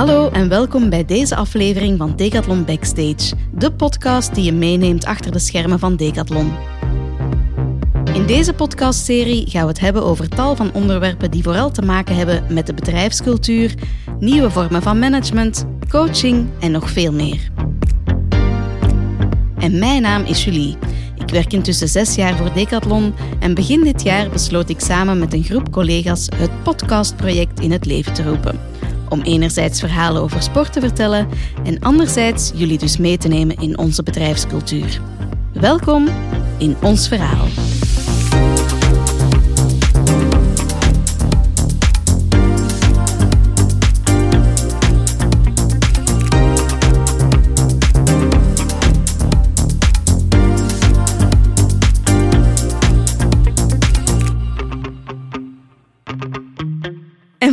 Hallo en welkom bij deze aflevering van Decathlon Backstage, de podcast die je meeneemt achter de schermen van Decathlon. In deze podcastserie gaan we het hebben over tal van onderwerpen die vooral te maken hebben met de bedrijfscultuur, nieuwe vormen van management, coaching en nog veel meer. En mijn naam is Julie. Ik werk intussen zes jaar voor Decathlon en begin dit jaar besloot ik samen met een groep collega's het podcastproject in het leven te roepen. Om enerzijds verhalen over sport te vertellen en anderzijds jullie dus mee te nemen in onze bedrijfscultuur. Welkom in ons verhaal.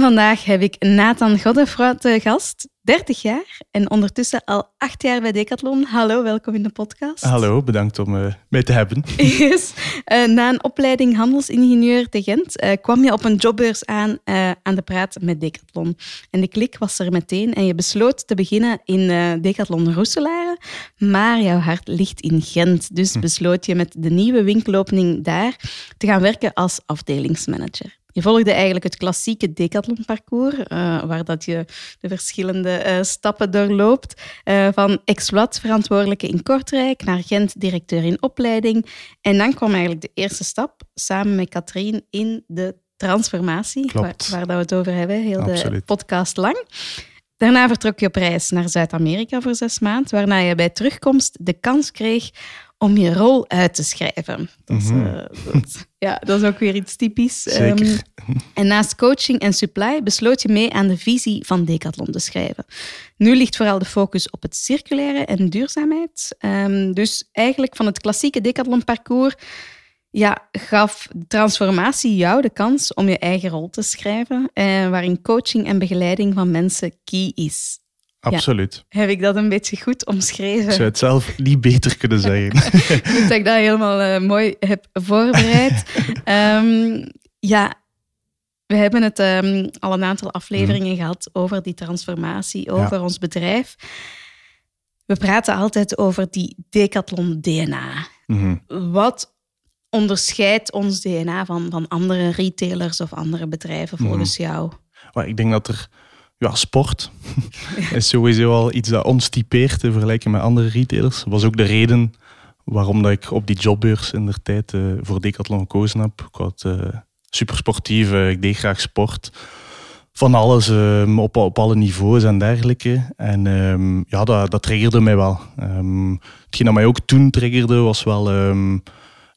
Vandaag heb ik Nathan Godefroy te gast, 30 jaar en ondertussen al acht jaar bij Decathlon. Hallo, welkom in de podcast. Hallo, bedankt om uh, mij te hebben. Yes. Uh, na een opleiding handelsingenieur te Gent uh, kwam je op een jobbeurs aan aan de praat met Decathlon. En de klik was er meteen en je besloot te beginnen in Decathlon Roeselare, maar jouw hart ligt in Gent. Dus hm. besloot je met de nieuwe winkelopening daar te gaan werken als afdelingsmanager. Je volgde eigenlijk het klassieke decathlon-parcours, uh, waar dat je de verschillende uh, stappen doorloopt. Uh, van exploit-verantwoordelijke in Kortrijk naar Gent-directeur in opleiding. En dan kwam eigenlijk de eerste stap, samen met Katrien, in de transformatie, waar, waar, dat we het over hebben, heel de podcast lang. Daarna vertrok je op reis naar Zuid-Amerika voor zes maanden, waarna je bij terugkomst de kans kreeg om je rol uit te schrijven. Dat is, mhm. eh, ja, dat is ook weer iets typisch. Zeker. Ehm, en naast coaching en supply besloot je mee aan de visie van Decathlon te schrijven. Nu ligt vooral de focus op het circulaire en duurzaamheid. Ehm, dus eigenlijk van het klassieke Decathlon-parcours ja, gaf transformatie jou de kans om je eigen rol te schrijven, eh, waarin coaching en begeleiding van mensen key is. Absoluut. heb ik dat een beetje goed omschreven? Ik zou het zelf niet beter kunnen zeggen. dat ik dat helemaal uh, mooi heb voorbereid. um, ja, we hebben het um, al een aantal afleveringen mm. gehad over die transformatie, over ja. ons bedrijf. We praten altijd over die decathlon DNA. Mm -hmm. Wat onderscheidt ons DNA van, van andere retailers of andere bedrijven volgens mm. jou? Well, ik denk dat er ja, sport is sowieso al iets dat ons typeert in vergelijking met andere retailers. Dat was ook de reden waarom dat ik op die jobbeurs in de tijd uh, voor Decathlon gekozen heb. Ik was uh, super sportief, uh, ik deed graag sport. Van alles, ehm, op, op alle niveaus en dergelijke. En um, ja, dat, dat triggerde mij wel. Um, hetgeen dat mij ook toen triggerde was wel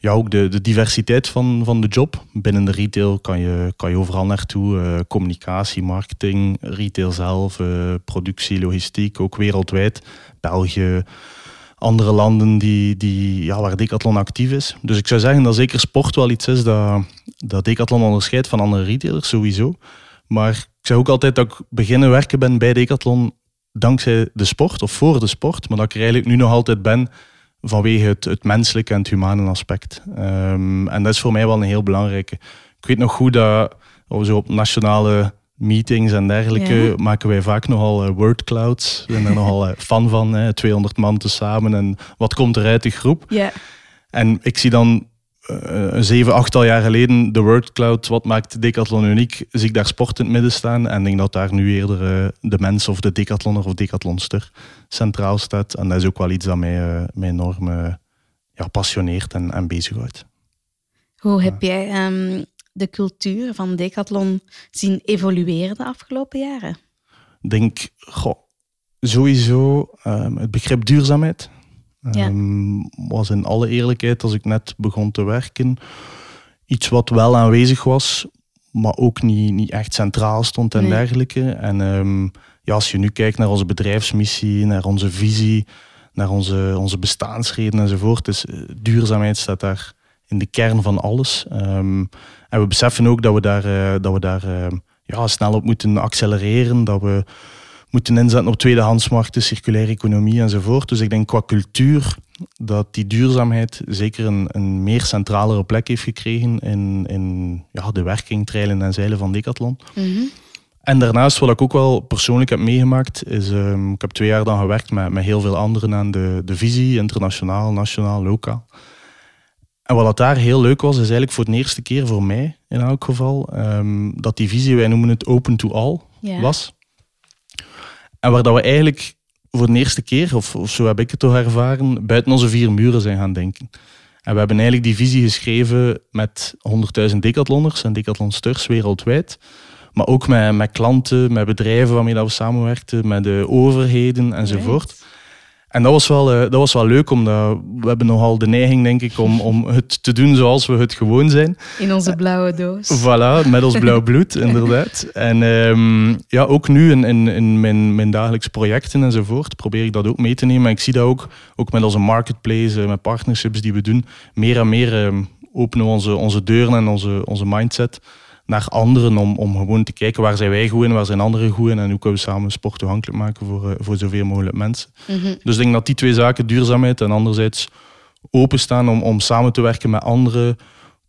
ja, ook de, de diversiteit van, van de job. Binnen de retail kan je, kan je overal naartoe. Uh, communicatie, marketing, retail zelf, uh, productie, logistiek, ook wereldwijd. België, andere landen die, die, ja, waar Decathlon actief is. Dus ik zou zeggen dat zeker sport wel iets is dat, dat Decathlon onderscheidt van andere retailers, sowieso. Maar ik zeg ook altijd dat ik beginnen werken ben bij Decathlon dankzij de sport of voor de sport. Maar dat ik er eigenlijk nu nog altijd ben vanwege het, het menselijke en het humane aspect. Um, en dat is voor mij wel een heel belangrijke. Ik weet nog goed dat zo op nationale meetings en dergelijke maken wij vaak nogal uh, wordclouds. We zijn er nogal uh, fan van, hè, 200 man te samen en wat komt er uit die groep. Ja. En ik zie dan uh, zeven, achttal jaar geleden de wordcloud, wat maakt Decathlon uniek, zie ik daar sport in het midden staan en denk dat daar nu eerder uh, de mens of de Decathlonner of Decathlonster centraal staat. En dat is ook wel iets dat mij, uh, mij enorm ja, passioneert en, en bezighoudt. Hoe heb jij um, de cultuur van Decathlon zien evolueren de afgelopen jaren? Ik denk, goh, sowieso um, het begrip duurzaamheid ja. Um, was in alle eerlijkheid, als ik net begon te werken, iets wat wel aanwezig was, maar ook niet, niet echt centraal stond en dergelijke. En um, ja, als je nu kijkt naar onze bedrijfsmissie, naar onze visie, naar onze, onze bestaansreden enzovoort, dus eh, duurzaamheid staat daar in de kern van alles. Um, en we beseffen ook dat we daar, uh, dat we daar uh, ja, snel op moeten accelereren, dat we moeten inzetten op tweedehandsmarkten, circulaire economie enzovoort. Dus ik denk qua cultuur dat die duurzaamheid zeker een, een meer centralere plek heeft gekregen in, in ja, de werking, treilen en zeilen van Decathlon. Mhm. En daarnaast, wat ik ook wel persoonlijk heb meegemaakt, is um, ik heb twee jaar dan gewerkt met, met heel veel anderen aan de, de visie, internationaal, nationaal, lokaal. En wat dat daar heel leuk was, is eigenlijk voor de eerste keer voor mij in elk geval, um, dat die visie, wij noemen het open to all, was. En waar dat we eigenlijk voor de eerste keer, of, of zo heb ik het toch ervaren, buiten onze vier muren zijn gaan denken. En we hebben eigenlijk die visie geschreven met 100.000 decathloners en decathlonsters wereldwijd. Maar ook met, met klanten, met bedrijven waarmee dat we samenwerkten, met de overheden enzovoort. En dat was, wel, uh, dat was wel leuk, omdat we hebben nogal de neiging, denk ik, om, om het te doen zoals we het gewoon zijn. In onze blauwe doos. Voilà, met ons blauw bloed, inderdaad. En um, ja, ook nu in, in, in mijn, mijn dagelijkse projecten enzovoort probeer ik dat ook mee te nemen. En ik zie dat ook, ook met onze marketplace, met partnerships die we doen. Meer en meer um, openen we onze, onze deuren en onze, onze mindset naar anderen om, om gewoon te kijken waar zijn wij goed in, waar zijn anderen goed in en hoe kunnen we samen sport toegankelijk maken voor, voor zoveel mogelijk mensen. Mm Dus ik denk dat die twee zaken, duurzaamheid en anderzijds openstaan om, om samen te werken met anderen,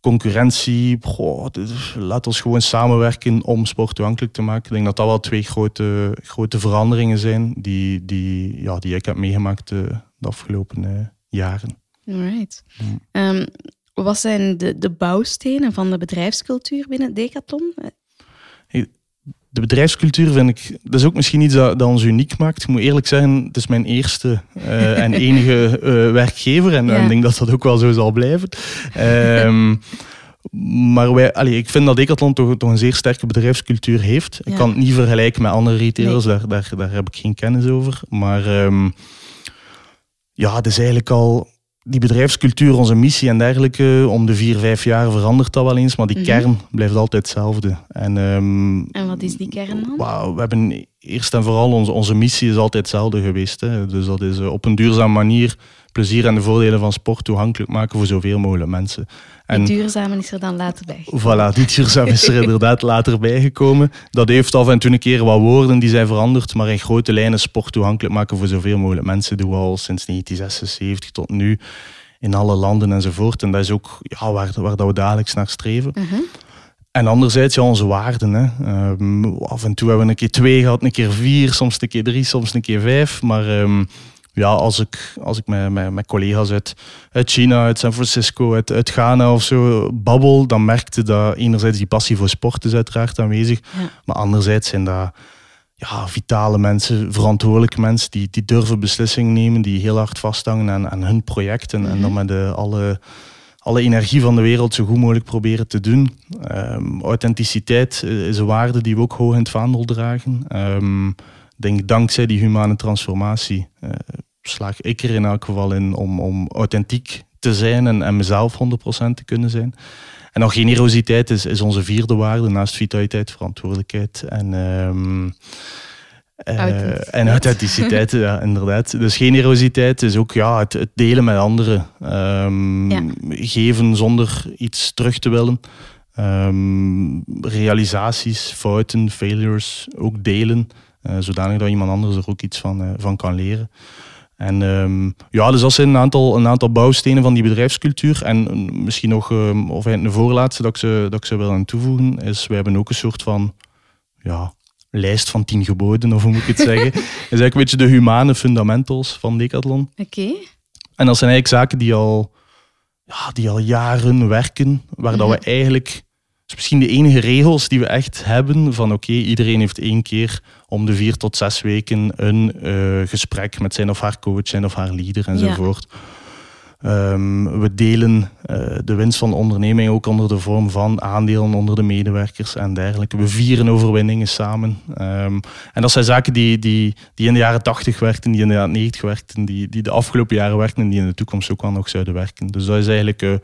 concurrentie, goh, laat ons gewoon samenwerken om sport toegankelijk te maken. Ik denk dat dat wel twee grote, grote veranderingen zijn die, die, ja, die ik heb meegemaakt de, de afgelopen uh, jaren. Right. Mm. Um, wat zijn de, de bouwstenen van de bedrijfscultuur binnen Decathlon? De bedrijfscultuur vind ik, dat is ook misschien iets dat, dat ons uniek maakt. Ik moet eerlijk zeggen, het is mijn eerste uh, en enige uh, werkgever en, ja. ik denk dat dat ook wel zo zal blijven. Um, maar wij, allee, ik vind dat Decathlon toch, toch een zeer sterke bedrijfscultuur heeft. Ik kan het niet vergelijken met andere retailers, nee. daar, daar, daar heb ik geen kennis over. Maar um, ja, het is eigenlijk al die bedrijfscultuur, onze missie en dergelijke, om de vier, vijf jaar verandert dat wel eens, maar die mm -hmm. kern blijft altijd hetzelfde. En, um, en wat is die kern dan? Wow, we hebben eerst en vooral onze, onze missie is altijd hetzelfde geweest. Hè. Dus dat is uh, op een duurzame manier plezier en de voordelen van sport toegankelijk maken voor zoveel mogelijk mensen. En die duurzame is er dan later bij. Voilà, die duurzame is er inderdaad later bijgekomen. Dat heeft af en toe een keer wat woorden die zijn veranderd, maar in grote lijnen sport toegankelijk maken voor zoveel mogelijk mensen doen we al sinds 1976 tot nu in alle landen enzovoort. En dat is ook ja, waar, waar dat we dagelijks naar streven. Uh -huh. En anderzijds ja, onze waarden. Hè. Um, af en toe hebben we een keer twee gehad, een keer vier, soms een keer drie, soms een keer vijf. Maar um, ja, als ik, als ik met, met, met collega's uit, uit China, uit San Francisco, uit, uit Ghana of zo babbel, dan merkte dat enerzijds die passie voor sport is uiteraard aanwezig, ja. maar anderzijds zijn dat ja, vitale mensen, verantwoordelijke mensen die, die durven beslissingen nemen, die heel hard vasthangen aan, aan hun project en, mm -hmm. en dan met de, alle, alle energie van de wereld zo goed mogelijk proberen te doen. Um, authenticiteit is een waarde die we ook hoog in het vaandel dragen. Um, denk dankzij die humane transformatie uh, slaag ik er in elk geval in om, om authentiek te zijn en, en mezelf 100% te kunnen zijn. En dan generositeit is, is onze vierde waarde, naast vitaliteit, verantwoordelijkheid en, um, uh, en authenticiteit. ja, inderdaad. Dus generositeit is ook ja, het, het delen met anderen. Um, ja. Geven zonder iets terug te willen. Um, realisaties, fouten, failures ook delen. Uh, zodanig dat iemand anders er ook iets van, uh, van kan leren. En um, ja, dus dat zijn een aantal, een aantal bouwstenen van die bedrijfscultuur. En misschien nog, um, of een voorlaatste dat ik, ze, dat ik ze wil aan toevoegen, is wij hebben ook een soort van ja, lijst van tien geboden, of hoe moet ik het zeggen. is eigenlijk een beetje de humane fundamentals van Decathlon. Oké. Okay. En dat zijn eigenlijk zaken die al, ja, die al jaren werken, waar mm -hmm. dat we eigenlijk is misschien de enige regels die we echt hebben van oké, okay, iedereen heeft één keer om de vier tot zes weken een uh, gesprek met zijn of haar coach, zijn of haar leader enzovoort. Ja. Um, we delen uh, de winst van de onderneming ook onder de vorm van aandelen onder de medewerkers en dergelijke. We vieren overwinningen samen. Um, en dat zijn zaken die, die, die in de jaren 80 werkten, die in de jaren 90 werkten, die, die de afgelopen jaren werken en die in de toekomst ook wel nog zouden werken. Dus dat is eigenlijk uh,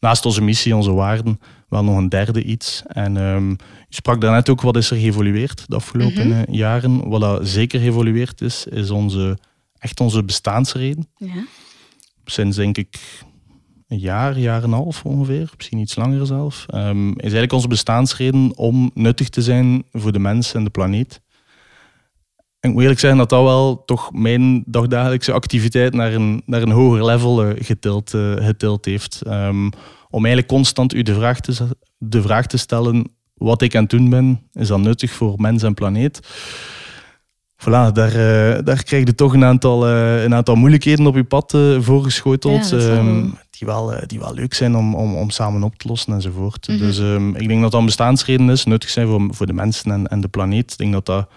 naast onze missie, onze waarden, wel nog een derde iets. En um, je sprak daarnet ook, wat is er geëvolueerd de afgelopen mm -hmm. jaren? Wat dat zeker geëvolueerd is, is onze, echt onze bestaansreden. Ja. Sinds denk ik een jaar, jaar en een half ongeveer, misschien iets langer zelf, um, is eigenlijk onze bestaansreden om nuttig te zijn voor de mens en de planeet. En ik moet eerlijk zeggen dat dat wel toch mijn dagdagelijkse activiteit naar een, naar een hoger level uh, getild, uh, getild heeft. Um, om eigenlijk constant u de vraag te, de vraag te stellen, wat ik aan het doen ben, is dat nuttig voor mens en planeet? Voilà, daar, uh, daar krijg je toch een aantal, een aantal moeilijkheden op je pad voorgeschoteld. Ja, ehm, die, wel, die wel leuk zijn om, om, om samen op te lossen enzovoort. Mm -hmm. Dus um, ik denk dat dat een bestaansreden is, nuttig zijn voor, voor de mensen en, en de planeet. Ik denk dat dat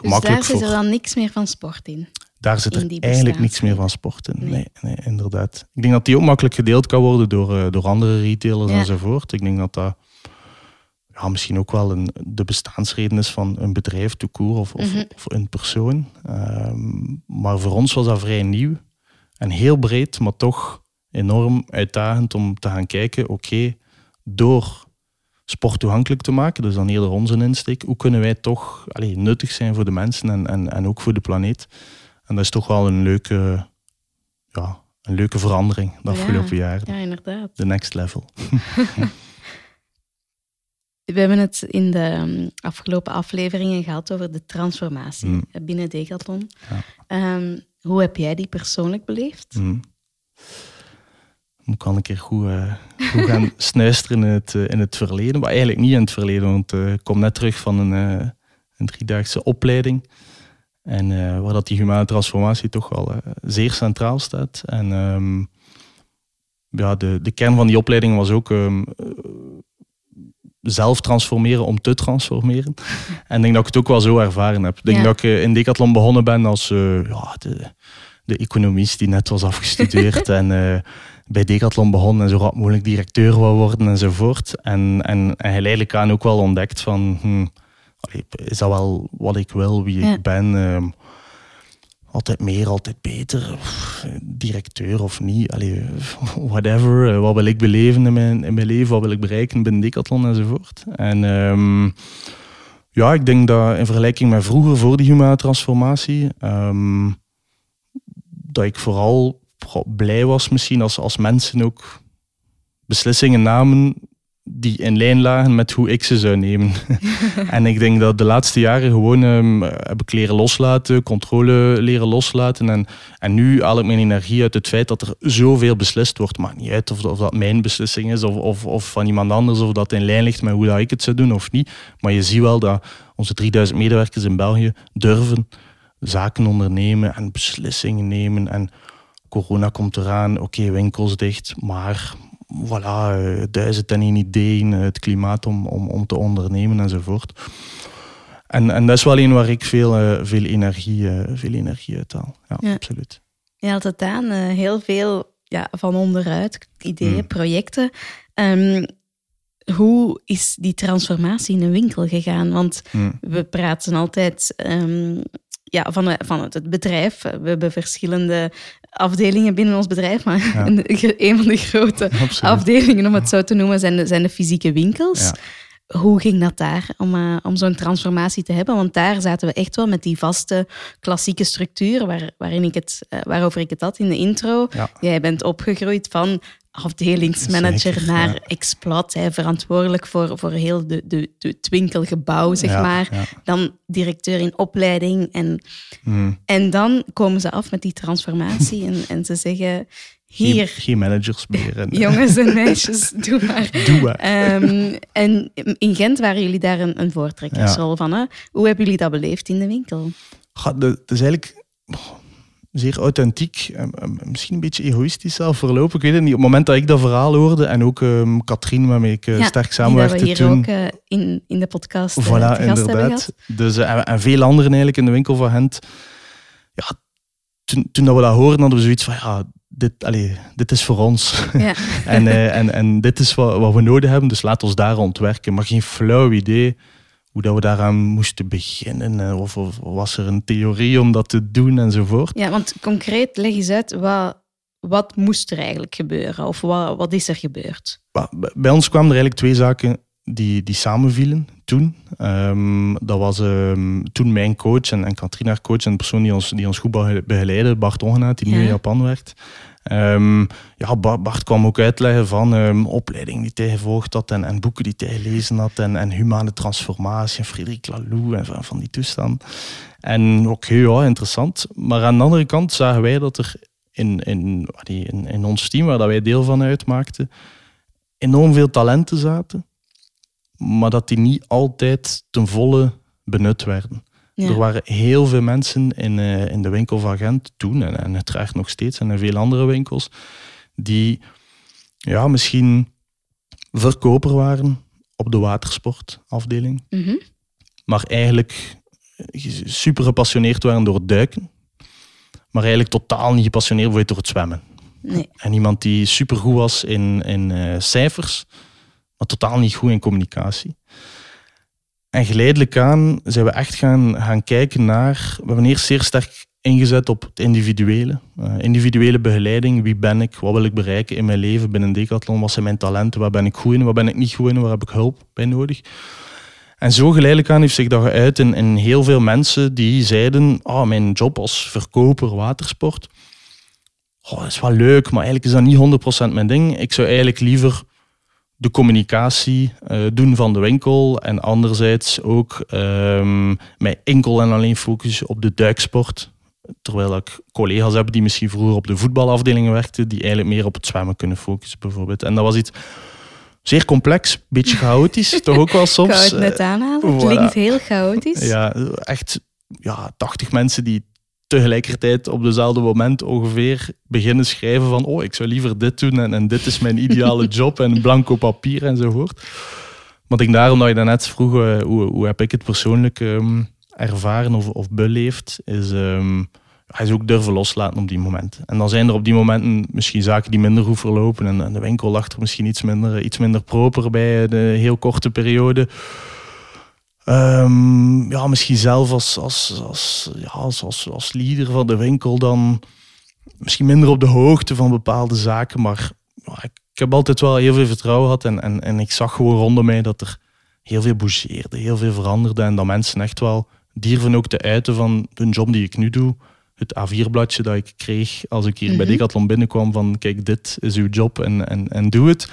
gemakkelijk dus daar zit er dan niks meer van sport in? Daar zit er eigenlijk niks meer van sport in. Nee. nee. inderdaad. Ik denk dat die ook makkelijk gedeeld kan worden door, door andere retailers ja. enzovoort. Ik denk dat dat ja, misschien ook wel een, de bestaansreden is van een bedrijf, toekoer of, of, mm of, een persoon. Um, maar voor ons was dat vrij nieuw en heel breed, maar toch enorm uitdagend om te gaan kijken, oké, door sport toegankelijk te maken, dus dan eerder onze insteek, hoe kunnen wij toch allez, nuttig zijn voor de mensen en, en, en ook voor de planeet. En dat is toch wel een leuke, ja, een leuke verandering de afgelopen ja, jaren. Ja, inderdaad. De next level. We hebben het in de um, afgelopen afleveringen gehad over de transformatie Mm. binnen Decathlon. Ja. Um, hoe heb jij die persoonlijk beleefd? Mm. Ik kan een keer goed, uh, goed gaan snuisteren in het, uh, in het verleden. Maar eigenlijk niet in het verleden, want uh, ik kom net terug van een, een driedaagse opleiding. En waar dat die humane transformatie toch wel zeer centraal staat. En um, ja, de, de kern van die opleiding was ook um, zelf transformeren om te transformeren. En ik denk dat ik het ook wel zo ervaren heb. Ik denk Ja. dat ik in Decathlon begonnen ben als uh, ja, de, de economist die net was afgestudeerd. en uh, bij Decathlon begonnen en zo rap mogelijk directeur wou worden enzovoort. En, en, en geleidelijk aan ook wel ontdekt van... Hm, is dat wel wat ik wil, wie Ja. ik ben? Um, altijd meer, altijd beter. Directeur of niet, allee, whatever. Wat wil ik beleven in mijn, in mijn leven? Wat wil ik bereiken binnen Decathlon enzovoort. En um, ja, ik denk dat in vergelijking met vroeger, voor die humane transformatie, um, dat ik vooral blij was misschien als, als mensen ook beslissingen namen die in lijn lagen met hoe ik ze zou nemen. en ik denk dat de laatste jaren gewoon um, heb ik leren loslaten, controle leren loslaten. En, en nu haal ik mijn energie uit het feit dat er zoveel beslist wordt. Maakt niet uit of, of dat mijn beslissing is of, of, of van iemand anders, of dat in lijn ligt met hoe dat ik het zou doen of niet. Maar je ziet wel dat onze 3000 medewerkers in België durven zaken ondernemen en beslissingen nemen. En corona komt eraan, oké, okay, winkels dicht, maar voilà, duizend en één ideeën, het klimaat om, om, om te ondernemen enzovoort. En, en dat is wel een waar ik veel, uh, veel, energie, uh, veel energie uit haal. Ja, ja. absoluut. Je had het aan, uh, heel veel ja, van onderuit, ideeën, mm. projecten. Um, hoe is die transformatie in een winkel gegaan? Want mm. we praten altijd um, ja, van, van het bedrijf. We hebben verschillende afdelingen binnen ons bedrijf, maar Ja. een van de grote Absoluut. afdelingen, om het zo te noemen, zijn de, zijn de fysieke winkels. Ja. Hoe ging dat daar om, uh, om zo'n transformatie te hebben? Want daar zaten we echt wel met die vaste klassieke structuur waar, waarin ik het, uh, waarover ik het had in de intro. Ja. Jij bent opgegroeid van afdelingsmanager Zeker, naar ja. exploit, hè, verantwoordelijk voor, voor heel de, de, de, het winkelgebouw, zeg Ja, maar. ja. Dan directeur in opleiding. En, Mm. en dan komen ze af met die transformatie en, en ze zeggen... Hier, geen managers meer. En, jongens en meisjes, doe maar. Doe maar. Ehm, en in Gent waren jullie daar een, een voortrekkersrol van. Hè? Hoe hebben jullie dat beleefd in de winkel? De- Het is eigenlijk zeer authentiek, en, en misschien een beetje egoïstisch zelf verlopen. Ik weet het niet. Op het moment dat ik dat verhaal hoorde en ook ehm Katrien, waarmee ik uh, sterk samenwerkte die dat we hier toen. ook uh, in, in de podcast uh, Voilà, inderdaad. gehad. Dus, uh, en, en veel anderen eigenlijk in de winkel van Gent. Ja, toen, toen dat we dat hoorden, hadden we zoiets van, ja, dit, allez, dit is voor ons. Ja. en, en, en dit is wat, wat we nodig hebben, dus laat ons daar ontwerken. Maar geen flauw idee hoe dat we daaraan moesten beginnen. eh, Of, of was er een theorie om dat te doen enzovoort. ja, want concreet leg eens uit, wat, wat moest er eigenlijk gebeuren? Of wat, wat is er gebeurd? Bij ons kwamen er eigenlijk twee zaken die, die samenvielen toen. Um, dat was um, toen mijn coach en, en Katrien haar coach en de persoon die ons, die ons goed begeleidde, Bart Ongenaat, die nu Ja. in Japan werkt. Um, ja, Bart, kwam ook uitleggen van um, opleidingen die hij gevolgd had en, en boeken die hij gelezen had en, en humane transformatie en Frederik Laloux en van, die toestand. En oké, ja, interessant. Maar aan de andere kant zagen wij dat er in, in, in, in ons team, waar dat wij deel van uitmaakten, enorm veel talenten zaten maar dat die niet altijd ten volle benut werden. Ja. Er waren heel veel mensen in, eh, in de winkel van Gent toen, en, en uiteraard nog steeds, en in veel andere winkels, die ja, misschien verkoper waren op de watersportafdeling, Mhm. maar eigenlijk super gepassioneerd waren door het duiken, maar eigenlijk totaal niet gepassioneerd waren door het zwemmen. Nee. En iemand die supergoed was in, in eh, cijfers, maar totaal niet goed in communicatie. En geleidelijk aan zijn we echt gaan, gaan kijken naar... We hebben eerst zeer sterk ingezet op het individuele. Eh, individuele begeleiding. Wie ben ik? Wat wil ik bereiken in mijn leven binnen Decathlon? Wat zijn mijn talenten? Waar ben ik goed in? Waar ben ik niet goed in? Waar heb ik hulp bij nodig? En zo geleidelijk aan heeft zich dat geuit in, heel veel mensen die zeiden... Oh, mijn job als verkoper watersport... Oh, dat is wel leuk, maar eigenlijk is dat niet 100% mijn ding. Ik zou eigenlijk liever de communicatie eh, doen van de winkel en anderzijds ook ehm, mij enkel en alleen focussen op de duiksport. Terwijl ik collega's heb die misschien vroeger op de voetbalafdelingen werkten, die eigenlijk meer op het zwemmen kunnen focussen bijvoorbeeld. En dat was iets zeer complex, beetje chaotisch, toch ook wel Ik soms. wou het net aanhalen. Het voilà. klinkt heel chaotisch. Ja, echt ja, 80 mensen die tegelijkertijd op dezelfde moment ongeveer beginnen schrijven van oh, ik zou liever dit doen en, en dit is mijn ideale job en blanco papier enzovoort. Maar ik daarom dat je daarnet vroeg, eh, hoe, hoe heb ik het persoonlijk ehm, ervaren of, of beleefd, is, hij is ook durven loslaten op die momenten. En dan zijn er op die momenten misschien zaken die minder goed verlopen en, en de winkel lag er misschien iets minder, iets minder proper bij de heel korte periode. Ehm, ja, misschien zelf als, als, als, ja, als, als, als leader van de winkel dan misschien minder op de hoogte van bepaalde zaken. Maar ja, ik, ik heb altijd wel heel veel vertrouwen gehad. En, en, en ik zag gewoon rondom mij dat er heel veel bougeerde, heel veel veranderde. En dat mensen echt wel durven ook te uiten van de job die ik nu doe. Het A4-bladje dat ik kreeg als ik hier bij Mhm. Decathlon binnenkwam van kijk, dit is uw job en, en, en doe het.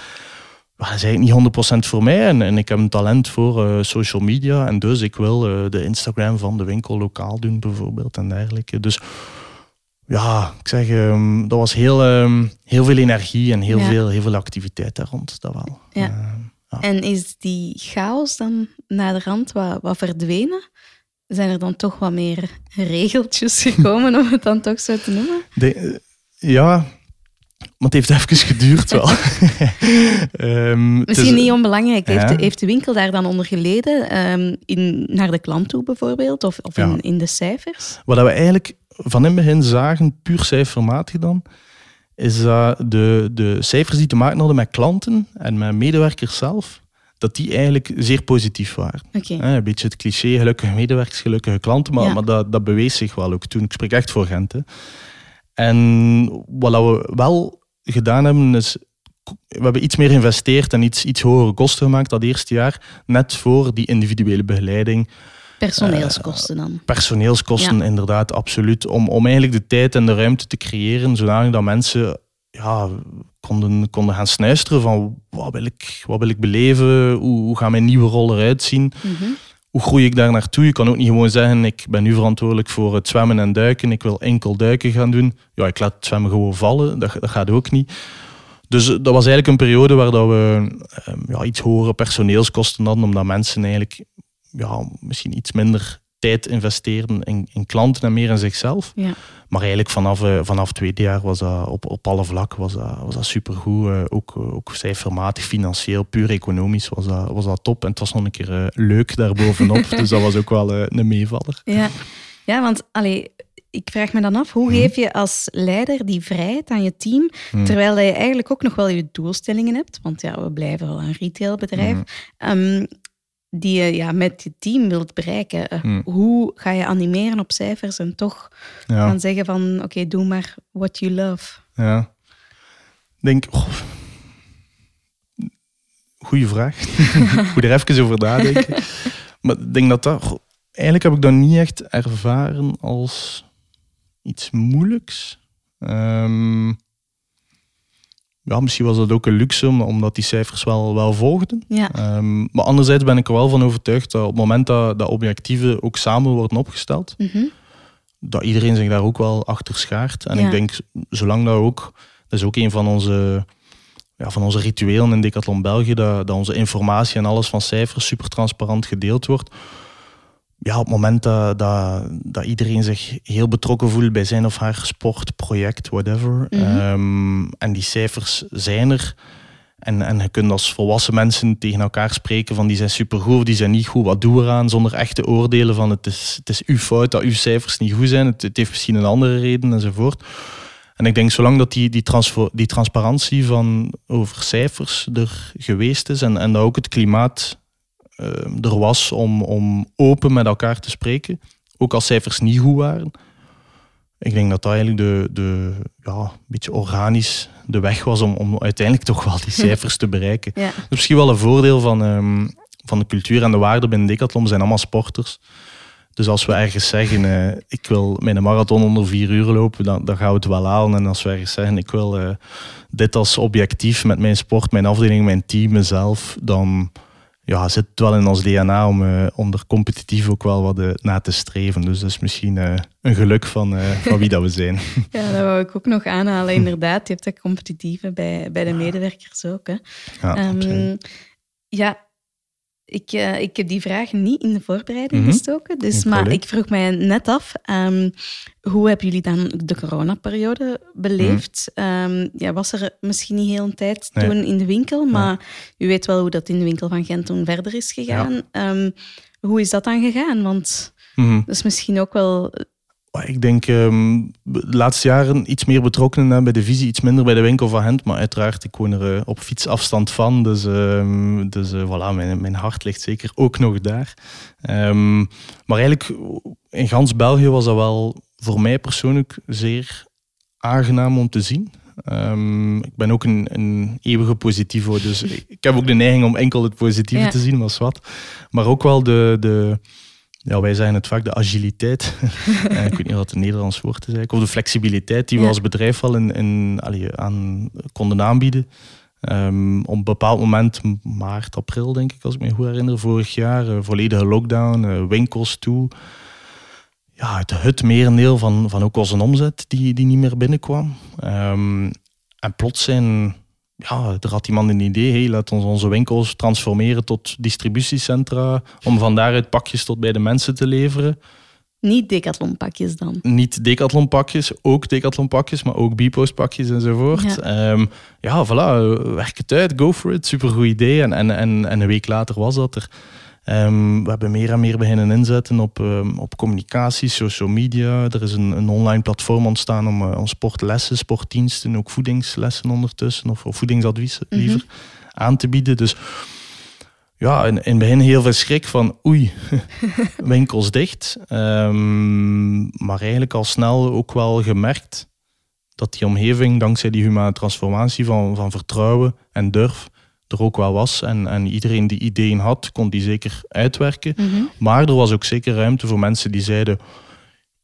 Maar dat is eigenlijk niet 100% voor mij. En, en ik heb een talent voor eh, social media. En dus ik wil eh, de Instagram van de winkel lokaal doen, bijvoorbeeld. En dergelijke. Dus ja, ik zeg, ehm, dat was heel, ehm, heel veel energie en heel, Ja. veel, heel veel activiteit daar rond. Dat wel. Ja. Ehm, En is die chaos dan naar de rand wat, wat verdwenen? Zijn er dan toch wat meer regeltjes gekomen, om het dan toch zo te noemen? de- eh, ja, maar het heeft even geduurd wel. Het Misschien is- niet onbelangrijk. Heeft, Ja. de, heeft de winkel daar dan onder geleden? ehm, in, naar de klant toe bijvoorbeeld? Of, of Ja. in, in de cijfers? Wat we eigenlijk van in het begin zagen, puur cijfermatig dan, is dat de, de cijfers die te maken hadden met klanten en met medewerkers zelf, dat die eigenlijk zeer positief waren. Een beetje het cliché, gelukkige medewerkers, gelukkige klanten, maar, Ja. maar dat, dat bewees zich wel ook toen. Ik spreek echt voor Gent. hè. En wat we wel gedaan hebben, is we hebben iets meer geïnvesteerd en iets, iets hogere kosten gemaakt dat eerste jaar, net voor die individuele begeleiding. Personeelskosten dan. Personeelskosten, inderdaad, absoluut. Om, om eigenlijk de tijd en de ruimte te creëren, zodanig dat mensen ja, konden, konden gaan snuisteren van wat wil ik, wat wil ik beleven, hoe, hoe gaan mijn nieuwe rol eruit zien, Mhm. Hoe groei ik daar naartoe. Je kan ook niet gewoon zeggen, ik ben nu verantwoordelijk voor het zwemmen en duiken, ik wil enkel duiken gaan doen. Ja, ik laat het zwemmen gewoon vallen, dat, dat gaat ook niet. Dus eh, dat was eigenlijk een periode waar dat we ehm, ja, iets hogere personeelskosten hadden, omdat mensen eigenlijk ja, misschien iets minder tijd investeerden in, in klanten en meer in zichzelf. Ja. Maar eigenlijk vanaf, eh, vanaf het tweede jaar was dat op, op alle vlakken was dat, was dat supergoed. Eh, ook, eh, ook cijfermatig, financieel, puur economisch was dat, was dat top. En het was nog een keer leuk daarbovenop. dus dat was ook wel een meevaller. Ja, ja want allee, ik vraag me dan af, hoe geef je als leider die vrijheid aan je team, Hmm. terwijl je eigenlijk ook nog wel je doelstellingen hebt, want ja, we blijven wel een retailbedrijf, Hmm. ehm, die je ja, met je team wilt bereiken. Eh, Hmm. Hoe ga je animeren op cijfers en toch Ja. gaan zeggen van, oké, doe maar what you love. Ja. Denk, oh, goeie vraag. Moet er even over nadenken. maar ik denk dat dat, eigenlijk heb ik dat niet echt ervaren als iets moeilijks. Ehm, ja, misschien was dat ook een luxe, om- omdat die cijfers wel, wel volgden. Ja, Ehm, maar anderzijds ben ik er wel van overtuigd dat op het moment dat, dat objectieven ook samen worden opgesteld, Mhm. dat iedereen zich daar ook wel achter schaart. En Ja. ik denk, zolang dat ook, dat is ook een van onze ja, van onze rituelen in Decathlon België, dat, dat onze informatie en alles van cijfers super transparant gedeeld wordt. Ja, op het moment dat, dat, dat iedereen zich heel betrokken voelt bij zijn of haar sport, project, whatever. Ehm, en die cijfers zijn er. En, en je kunt als volwassen mensen tegen elkaar spreken van die zijn supergoed of die zijn niet goed, wat doen we eraan? Zonder echte oordelen van het is, het is uw fout dat uw cijfers niet goed zijn, het, het heeft misschien een andere reden enzovoort. En ik denk, zolang dat die, die, die transparantie van over cijfers er geweest is en, en dat ook het klimaat er was om, om open met elkaar te spreken, ook als cijfers niet goed waren, ik denk dat dat eigenlijk de, de ja, een beetje organisch de weg was om, om uiteindelijk toch wel die cijfers te bereiken. Ja. Is misschien wel een voordeel van, um, van de cultuur en de waarden binnen Decathlon. Zijn allemaal sporters. Dus als we ergens zeggen, uh, ik wil mijn marathon onder vier uur lopen, dan, dan gaan we het wel halen. En als we ergens zeggen, ik wil uh, dit als objectief met mijn sport, mijn afdeling, mijn team, mezelf, dan ja, zit het wel in ons DNA om, uh, om er competitief ook wel wat na te streven. Dus dat is misschien een geluk van, van wie dat we zijn. Ja, dat wou ik ook nog aanhalen. Inderdaad, je hebt dat competitieve bij, bij de medewerkers ook. Hè. Ja, um, ja, ik, uh, ik heb die vraag niet in de voorbereiding mhm. gestoken, dus, maar ik vroeg mij net af, um, hoe hebben jullie dan de coronaperiode beleefd? Mm. ja, was er misschien niet heel een tijd toen in de winkel, maar u weet wel hoe dat in de winkel van Gent toen verder is gegaan. Ja. Um, hoe is dat dan gegaan? Want mm dat is misschien ook wel ik denk um, de laatste jaren iets meer betrokken bij de visie, iets minder bij de winkel van Gent. Maar uiteraard, ik woon er uh, op fietsafstand van. Dus, um, dus uh, voilà, mijn, mijn hart ligt zeker ook nog daar. Um, maar eigenlijk, in gans België was dat wel voor mij persoonlijk zeer aangenaam om te zien. ik ben ook een, een eeuwige positivo, dus ik heb ook de neiging om enkel het positieve ja. te zien, maar wat. Maar ook wel de... de ja, wij zeggen het vaak de agiliteit. Eh, ik weet niet wat het Nederlands woord is eigenlijk. Of de flexibiliteit die we als bedrijf wel in, in, allee, aan konden aanbieden. Um, op een bepaald moment, maart, april denk ik, als ik me goed herinner, vorig jaar, uh, volledige lockdown, uh, winkels toe. Ja, het, het merendeel van, van ook onze omzet die, die niet meer binnenkwam. Um, en plots zijn ja, er had iemand een idee, hey, laat ons onze winkels transformeren tot distributiecentra, om van daaruit pakjes tot bij de mensen te leveren. Niet decathlonpakjes dan? Niet decathlonpakjes, ook decathlonpakjes, maar ook Bpost-pakjes enzovoort. Ja. Um, ja, voilà, werk het uit, go for it, supergoed idee. En, en, en, en een week later was dat er. Um, we hebben meer en meer beginnen inzetten op, um, op communicatie, social media. Er is een, een online platform ontstaan om, uh, om sportlessen, sportdiensten, ook voedingslessen ondertussen, of, of voedingsadvies mm -hmm. liever, aan te bieden. Dus ja, in, in het begin heel veel schrik van oei, winkels dicht. Um, maar eigenlijk al snel ook wel gemerkt dat die omgeving, dankzij die humane transformatie van, van vertrouwen en durf, er ook wel was. En, en iedereen die ideeën had, kon die zeker uitwerken. Mhm. Maar er was ook zeker ruimte voor mensen die zeiden...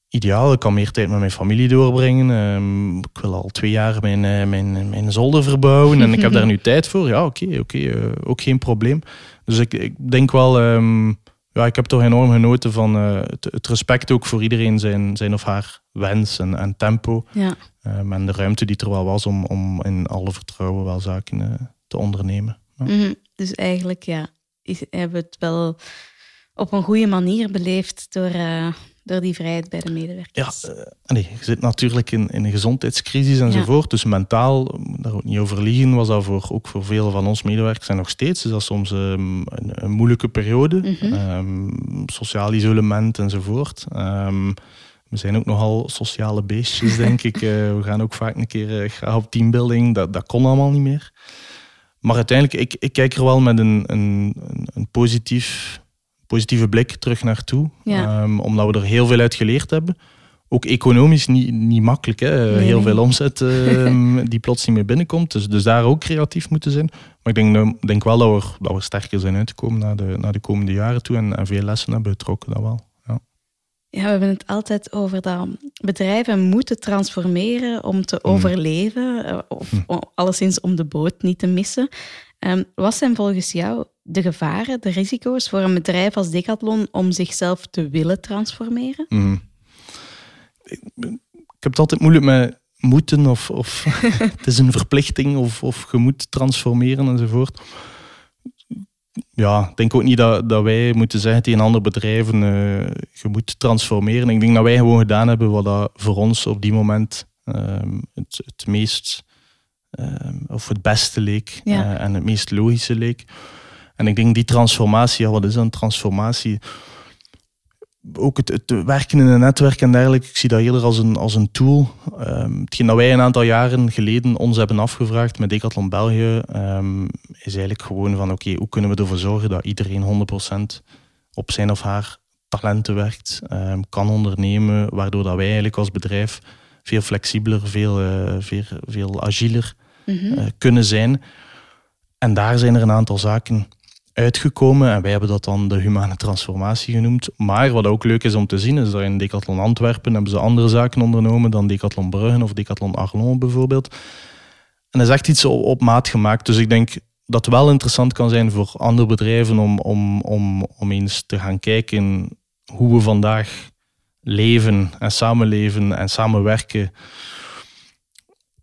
Ideaal, ik kan meer tijd met mijn familie doorbrengen. Um, ik wil al twee jaar mijn, uh, mijn, mijn zolder verbouwen en ik heb daar nu tijd voor. Ja, oké, oké, okay, uh, ook geen probleem. Dus ik, ik denk wel, um, ja, ik heb toch enorm genoten van uh, het, het, respect ook voor iedereen zijn, zijn of haar wens en, en tempo. Ja. Um, en de ruimte die er wel was om, om in alle vertrouwen wel zaken te ondernemen. Ja. Mm -hmm. Dus eigenlijk ja, is, hebben we het wel op een goede manier beleefd door, uh, door die vrijheid bij de medewerkers. Ja, uh, nee, je zit natuurlijk in, in een gezondheidscrisis enzovoort. Ja. Dus mentaal, daar ook niet over liegen, was dat voor, ook voor vele van ons medewerkers en nog steeds is dat soms um, een, een, moeilijke periode. Mm -hmm. um, sociaal isolement enzovoort. Um, we zijn ook nogal sociale beestjes, denk ik. Uh, we gaan ook vaak een keer graag op teambuilding. Dat, dat kon allemaal niet meer. Maar uiteindelijk, ik, ik kijk er wel met een, een, een positief, positieve blik terug naartoe. Ja. Um, omdat we er heel veel uit geleerd hebben. Ook economisch niet, niet makkelijk. Hè? heel veel omzet um, die plots niet meer binnenkomt. Dus, dus daar ook creatief moeten zijn. Maar ik denk, denk wel dat we, dat we sterker zijn uitgekomen naar de, naar de komende jaren toe. En, en veel lessen hebben getrokken, dat wel. Ja, we hebben het altijd over dat bedrijven moeten transformeren om te mm. overleven, eh, of hm. alleszins om de boot niet te missen. Um, wat zijn volgens jou de gevaren, de risico's voor een bedrijf als Decathlon om zichzelf te willen transformeren? Mm. Ik, ik, heb het altijd moeilijk met, moeten of, of het is een verplichting of, of je moet transformeren enzovoort. Ja, ik denk ook niet dat, dat wij moeten zeggen tegen andere bedrijven, uh, je moet transformeren. Ik denk dat wij gewoon gedaan hebben wat dat voor ons op die moment um, het, het meest um, of het beste leek ja. uh, en het meest logische leek. En ik denk die transformatie, ja, wat is een transformatie? Ook het, het, werken in een netwerk en dergelijke, ik zie dat eerder als een, als een tool. Um, hetgeen dat wij een aantal jaren geleden ons hebben afgevraagd met Decathlon België, um, is eigenlijk gewoon van oké, okay, hoe kunnen we ervoor zorgen dat iedereen 100% op zijn of haar talenten werkt, um, kan ondernemen, waardoor dat wij eigenlijk als bedrijf veel flexibeler, veel, uh, veel, veel agieler mm -hmm. uh, kunnen zijn. En daar zijn er een aantal zaken uitgekomen. En wij hebben dat dan de humane transformatie genoemd. Maar wat ook leuk is om te zien, is dat in Decathlon Antwerpen hebben ze andere zaken ondernomen dan Decathlon Bruggen of Decathlon Arlon bijvoorbeeld. En dat is echt iets op, maat gemaakt. Dus ik denk dat wel interessant kan zijn voor andere bedrijven om, om, om, om eens te gaan kijken hoe we vandaag leven en samenleven en samenwerken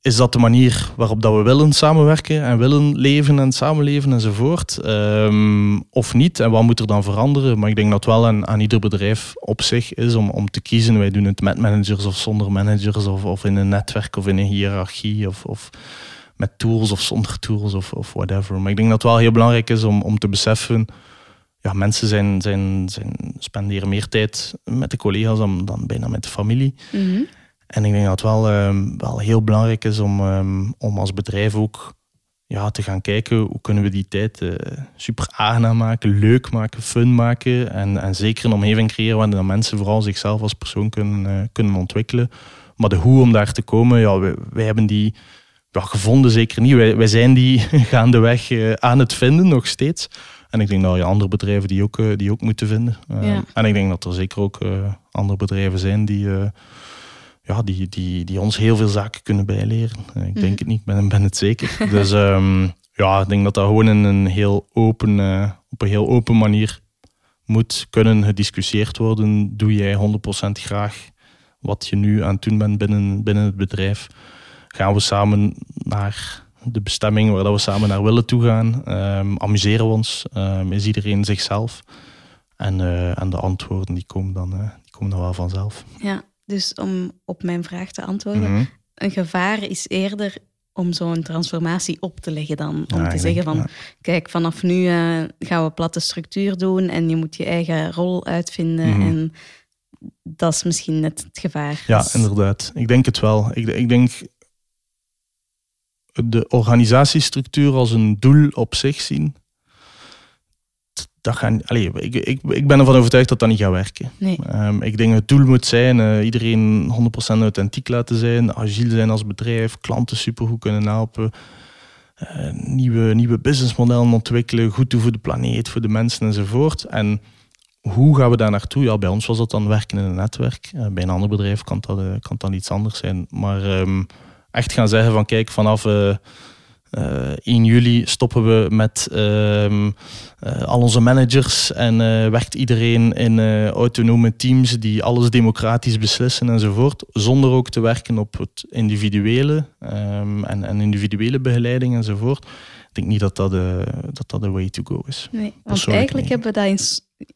is dat de manier waarop dat we willen samenwerken en willen leven en samenleven enzovoort? Um, of niet? En wat moet er dan veranderen? Maar ik denk dat het wel aan, aan ieder bedrijf op zich is om, om te kiezen. Wij doen het met managers of zonder managers, of, of in een netwerk of in een hiërarchie, of, of met tools of zonder tools of, of whatever. Maar ik denk dat het wel heel belangrijk is om, om te beseffen. Ja, mensen zijn, zijn, zijn, spenderen meer tijd met de collega's dan, bijna met de familie. -hmm. En ik denk dat het wel, um, wel heel belangrijk is om, um, om als bedrijf ook ja, te gaan kijken hoe kunnen we die tijd uh, super aangenaam maken, leuk maken, fun maken. En, en zeker een omgeving creëren waarin mensen vooral zichzelf als persoon kunnen, uh, kunnen ontwikkelen. Maar de hoe om daar te komen, ja, wij, wij hebben die ja, gevonden zeker niet. Wij, wij zijn die gaandeweg uh, aan het vinden nog steeds. En ik denk dat je andere bedrijven die ook, die ook moeten vinden. Ja. En ik denk dat er zeker ook andere bedrijven zijn die ja, die, die, die ons heel veel zaken kunnen bijleren. Ik denk mm. het niet, ben, ben het zeker. dus um, ja, ik denk dat dat gewoon in een heel open, uh, op een heel open manier moet kunnen gediscussieerd worden. Doe jij 100% graag wat je nu aan het doen bent binnen, binnen het bedrijf? Gaan we samen naar de bestemming waar dat we samen naar willen toegaan? Um, amuseren we ons? Um, is iedereen zichzelf? En, uh, en de antwoorden die komen, dan, uh, die komen dan wel vanzelf. Ja, dus om op mijn vraag te antwoorden, Mhm. een gevaar is eerder om zo'n transformatie op te leggen dan om Ja, te zeggen van, kijk, vanaf nu eh, gaan we platte structuur doen en je moet je eigen rol uitvinden Mhm. en dat is misschien net het gevaar. Ja, Dus- inderdaad. Ik denk het wel. Ik, ik denk de organisatiestructuur als een doel op zich zien. Dat gaan, allee, ik, ik, ik ben ervan overtuigd dat dat niet gaat werken. Nee. Ehm, ik denk het doel moet zijn eh, iedereen 100% authentiek laten zijn, agiel zijn als bedrijf, klanten supergoed kunnen helpen, eh, nieuwe, nieuwe businessmodellen ontwikkelen, goed doen voor de planeet, voor de mensen enzovoort. En hoe gaan we daar naartoe? Ja, bij ons was dat dan werken in een netwerk. Eh, bij een ander bedrijf kan dat, kan dat iets anders zijn. Maar ehm, echt gaan zeggen van kijk, vanaf eh, eh, 1 juli stoppen we met ehm, eh, al onze managers en eh, werkt iedereen in autonome teams die alles democratisch beslissen enzovoort. Zonder ook te werken op het individuele ehm, en, en individuele begeleiding enzovoort. Ik denk niet dat dat de, dat, dat de way to go is. Nee, want eigenlijk hebben we dat in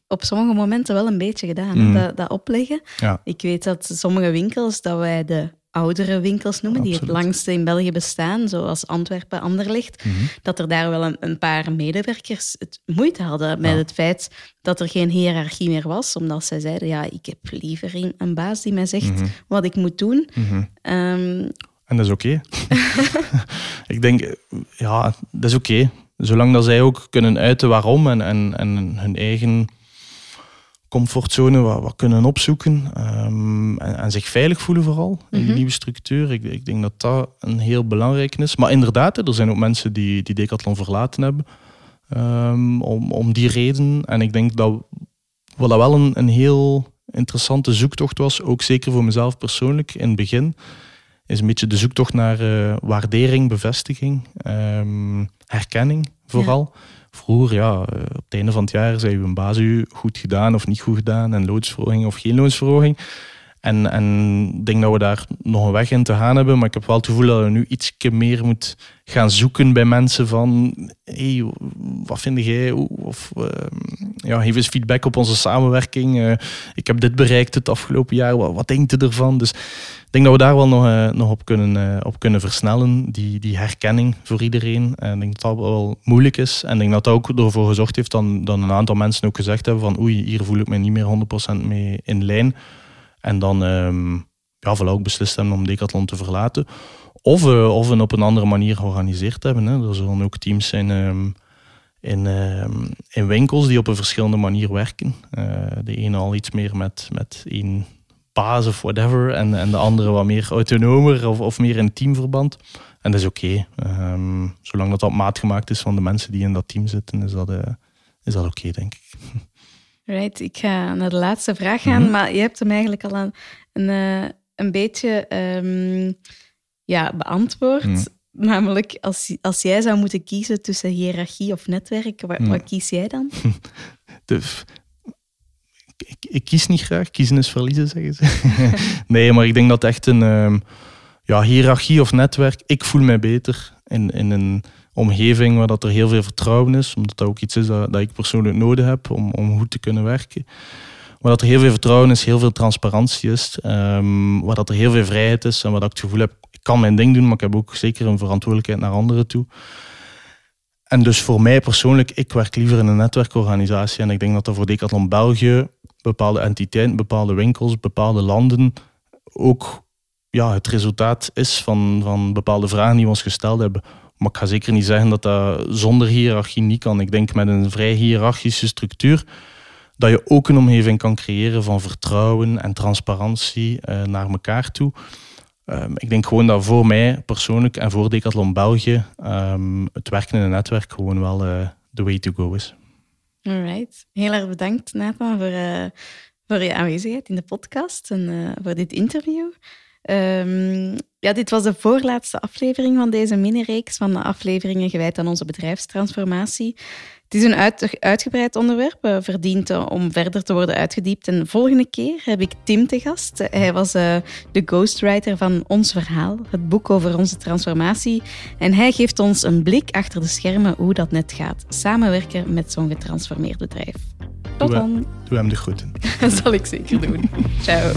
op sommige momenten wel een beetje gedaan, Mm. dat, dat opleggen. Ja. Ik weet dat sommige winkels, dat wij de oudere winkels noemen, die het langste in België bestaan, zoals Antwerpen, Anderlecht, Mhm. dat er daar wel een, een paar medewerkers het moeite hadden met het feit dat er geen hiërarchie meer was, omdat zij zeiden, ja, ik heb liever een- een baas die mij zegt Mhm. wat ik moet doen. Mhm. Ehm, En dat is oké. ik denk, ja, dat is oké. Zolang dat zij ook kunnen uiten waarom en, en, en hun eigen comfortzone wat, wat kunnen opzoeken. ehm, en, en zich veilig voelen vooral in die Mhm. nieuwe structuur. Ik, ik denk dat dat een heel belangrijk is. Maar inderdaad, er zijn ook mensen die, die Decathlon verlaten hebben. ehm, om, om die reden. En ik denk dat wat dat wel een, een heel interessante zoektocht was, ook zeker voor mezelf persoonlijk in het begin, is een beetje de zoektocht naar eh, waardering, bevestiging, ehm, herkenning vooral. Vroeger, ja, eh, op het einde van het jaar zei uw baas u goed gedaan of niet goed gedaan en loonsverhoging of geen loonsverhoging. En, en ik denk dat we daar nog een weg in te gaan hebben. Maar ik heb wel het gevoel dat we nu iets meer moeten gaan zoeken bij mensen van... Hey, wat vind jij? Of uh, ja, geef eens feedback op onze samenwerking. Uh, ik heb dit bereikt het afgelopen jaar. Wat, wat denkt u ervan? Dus ik denk dat we daar wel nog, uh, nog op, kunnen, op kunnen versnellen. Die, die herkenning voor iedereen. En ik denk dat dat wel moeilijk is. En ik denk dat dat ook ervoor gezorgd heeft dat, dat een aantal mensen ook gezegd hebben van oei, hier voel ik me niet meer 100% mee in lijn. En dan um, ja, vooral ook beslist hebben om Decathlon te verlaten. Of, of een op een andere manier georganiseerd hebben. Hè. Er zullen ook teams zijn um, in, um, in winkels die op een verschillende manier werken. Uh, de ene al iets meer met, met één baas of whatever. En, en de andere wat meer autonomer of, of meer in teamverband. En dat is oké. Okay. Um, zolang dat op maat gemaakt is van de mensen die in dat team zitten, is dat, uh, is dat oké, okay, denk ik. Right, ik ga naar de laatste vraag gaan, mm -hmm. maar je hebt hem eigenlijk al een, een, uh, een beetje um, ja, beantwoord. Mm. Namelijk, als, als jij zou moeten kiezen tussen hiërarchie of netwerk, wat, wat kies jij dan? De, ik, ik, kies niet graag, kiezen is verliezen, zeggen ze. nee, maar ik denk dat echt een um, ja, hiërarchie of netwerk, ik voel mij beter in, in een omgeving waar dat er heel veel vertrouwen is, omdat dat ook iets is dat, dat ik persoonlijk nodig heb om, om goed te kunnen werken. Waar dat er heel veel vertrouwen is, heel veel transparantie is, um, waar dat er heel veel vrijheid is en dat ik het gevoel heb, ik kan mijn ding doen, maar ik heb ook zeker een verantwoordelijkheid naar anderen toe. En dus voor mij persoonlijk, ik werk liever in een netwerkorganisatie en ik denk dat er voor Decathlon België bepaalde entiteiten, bepaalde winkels, bepaalde landen ook ja, het resultaat is van, van bepaalde vragen die we ons gesteld hebben. Maar ik ga zeker niet zeggen dat dat zonder hiërarchie niet kan. Ik denk met een vrij hiërarchische structuur dat je ook een omgeving kan creëren van vertrouwen en transparantie uh, naar elkaar toe. Um, ik denk gewoon dat voor mij persoonlijk en voor Decathlon België um, het werken in een netwerk gewoon wel de uh, way to go is. Alright. Heel erg bedankt Nathan voor, uh, voor je aanwezigheid in de podcast en voor dit interview. Um, ja, dit was de voorlaatste aflevering van deze mini-reeks van de afleveringen gewijd aan onze bedrijfstransformatie. Het is een uit, uitgebreid onderwerp, verdient om verder te worden uitgediept. En de volgende keer heb ik Tim te gast. Hij was uh, de ghostwriter van Ons Verhaal, het boek over onze transformatie. En hij geeft ons een blik achter de schermen hoe dat net gaat. Samenwerken met zo'n getransformeerd bedrijf. Tot doe dan. Doe hem de groeten. dat zal ik zeker doen. Ciao.